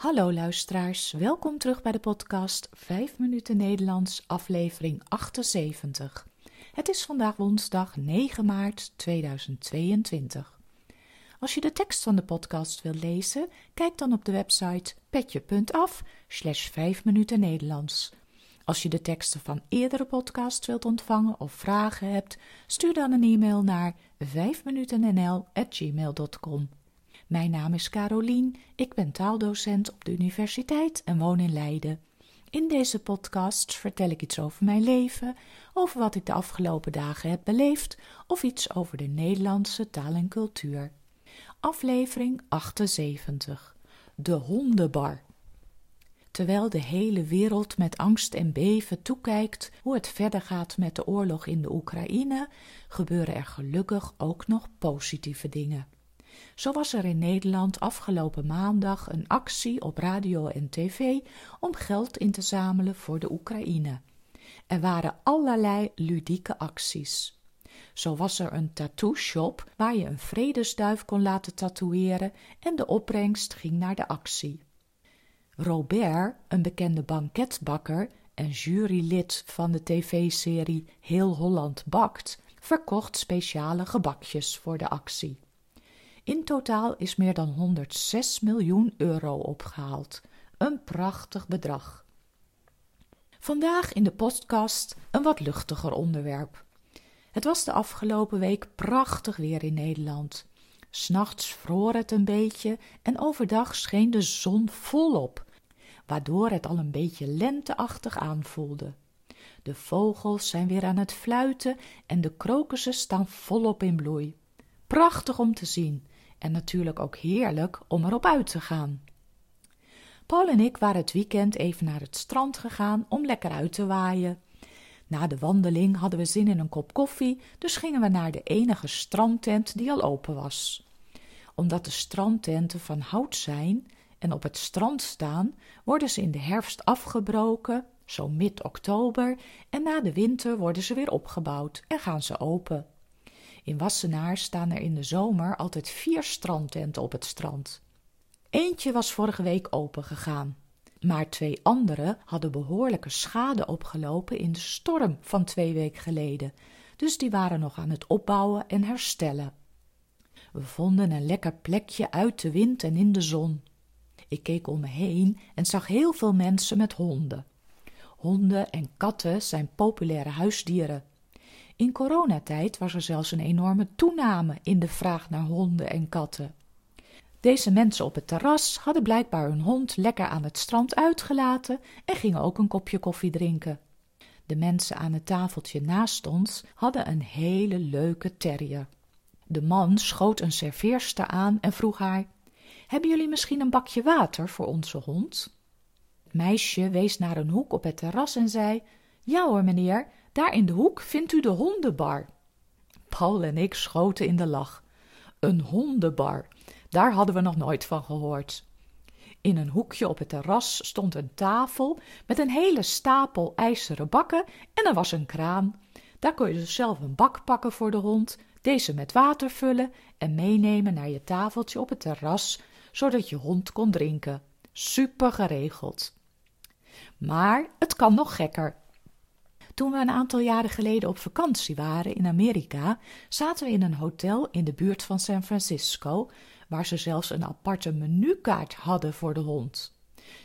Hallo luisteraars, welkom terug bij de podcast 5 minuten Nederlands, aflevering 78. Het is vandaag woensdag 9 maart 2022. Als je de tekst van de podcast wilt lezen, kijk dan op de website petje.af slash 5 minuten Nederlands. Als je de teksten van eerdere podcasts wilt ontvangen of vragen hebt, stuur dan een e-mail naar 5minutennl.gmail.com. Mijn naam is Carolien, ik ben taaldocent op de universiteit en woon in Leiden. In deze podcast vertel ik iets over mijn leven, over wat ik de afgelopen dagen heb beleefd of iets over de Nederlandse taal en cultuur. Aflevering 78 De hondenbar. Terwijl de hele wereld met angst en beven toekijkt hoe het verder gaat met de oorlog in de Oekraïne, gebeuren er gelukkig ook nog positieve dingen. Zo was er in Nederland afgelopen maandag een actie op radio en tv om geld in te zamelen voor de Oekraïne. Er waren allerlei ludieke acties. Zo was er een tattoo-shop waar je een vredesduif kon laten tatoeëren en de opbrengst ging naar de actie. Robert, een bekende banketbakker en jurylid van de tv-serie Heel Holland Bakt, verkocht speciale gebakjes voor de actie. In totaal is meer dan 106 miljoen euro opgehaald. Een prachtig bedrag. Vandaag in de podcast een wat luchtiger onderwerp. Het was de afgelopen week prachtig weer in Nederland. S'nachts vroor het een beetje en overdag scheen de zon volop, waardoor het al een beetje lenteachtig aanvoelde. De vogels zijn weer aan het fluiten en de krokussen staan volop in bloei. Prachtig om te zien en natuurlijk ook heerlijk om erop uit te gaan. Paul en ik waren het weekend even naar het strand gegaan om lekker uit te waaien. Na de wandeling hadden we zin in een kop koffie, dus gingen we naar de enige strandtent die al open was. Omdat de strandtenten van hout zijn en op het strand staan, worden ze in de herfst afgebroken, zo mid-oktober, en na de winter worden ze weer opgebouwd en gaan ze open. In Wassenaar staan er in de zomer altijd vier strandtenten op het strand. Eentje was vorige week open gegaan, maar twee andere hadden behoorlijke schade opgelopen in de storm van twee weken geleden, dus die waren nog aan het opbouwen en herstellen. We vonden een lekker plekje uit de wind en in de zon. Ik keek om me heen en zag heel veel mensen met honden. Honden en katten zijn populaire huisdieren. In coronatijd was er zelfs een enorme toename in de vraag naar honden en katten. Deze mensen op het terras hadden blijkbaar hun hond lekker aan het strand uitgelaten en gingen ook een kopje koffie drinken. De mensen aan het tafeltje naast ons hadden een hele leuke terrier. De man schoot een serveerster aan en vroeg haar: Hebben jullie misschien een bakje water voor onze hond? Het meisje wees naar een hoek op het terras en zei: Ja hoor, meneer, daar in de hoek vindt u de hondenbar. Paul en ik schoten in de lach. Een hondenbar, daar hadden we nog nooit van gehoord. In een hoekje op het terras stond een tafel met een hele stapel ijzeren bakken en er was een kraan. Daar kon je dus zelf een bak pakken voor de hond, deze met water vullen en meenemen naar je tafeltje op het terras, zodat je hond kon drinken. Super geregeld. Maar het kan nog gekker. Toen we een aantal jaren geleden op vakantie waren in Amerika, zaten we in een hotel in de buurt van San Francisco, waar ze zelfs een aparte menukaart hadden voor de hond.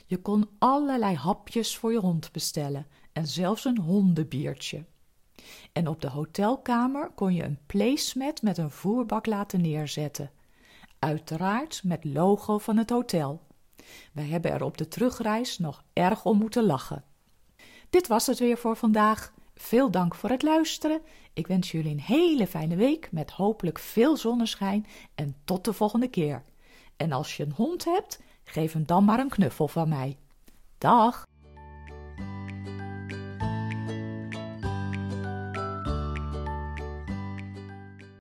Je kon allerlei hapjes voor je hond bestellen en zelfs een hondenbiertje. En op de hotelkamer kon je een placemat met een voerbak laten neerzetten. Uiteraard met logo van het hotel. Wij hebben er op de terugreis nog erg om moeten lachen. Dit was het weer voor vandaag. Veel dank voor het luisteren. Ik wens jullie een hele fijne week met hopelijk veel zonneschijn en tot de volgende keer. En als je een hond hebt, geef hem dan maar een knuffel van mij. Dag!